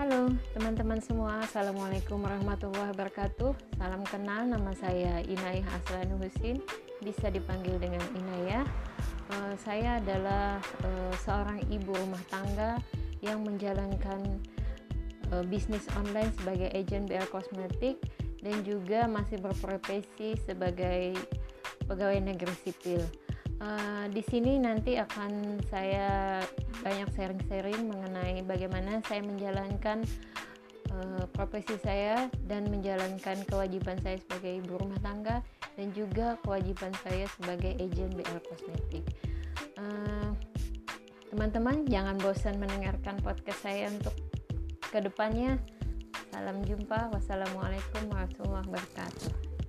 Halo teman-teman semua, Assalamualaikum warahmatullahi wabarakatuh. Salam kenal, nama saya Inayah Aslani Husin. Bisa dipanggil dengan Inayah uh, Saya adalah uh, seorang ibu rumah tangga Yang menjalankan uh, bisnis online sebagai agen BR Kosmetik Dan juga masih berprofesi sebagai pegawai negeri sipil Uh, di sini nanti akan saya banyak sharing-sharing mengenai bagaimana saya menjalankan uh, profesi saya dan menjalankan kewajiban saya sebagai ibu rumah tangga dan juga kewajiban saya sebagai agen BL Kosmetik. Uh, teman-teman jangan bosan mendengarkan podcast saya untuk ke depannya. Salam jumpa. Wassalamualaikum warahmatullahi wabarakatuh.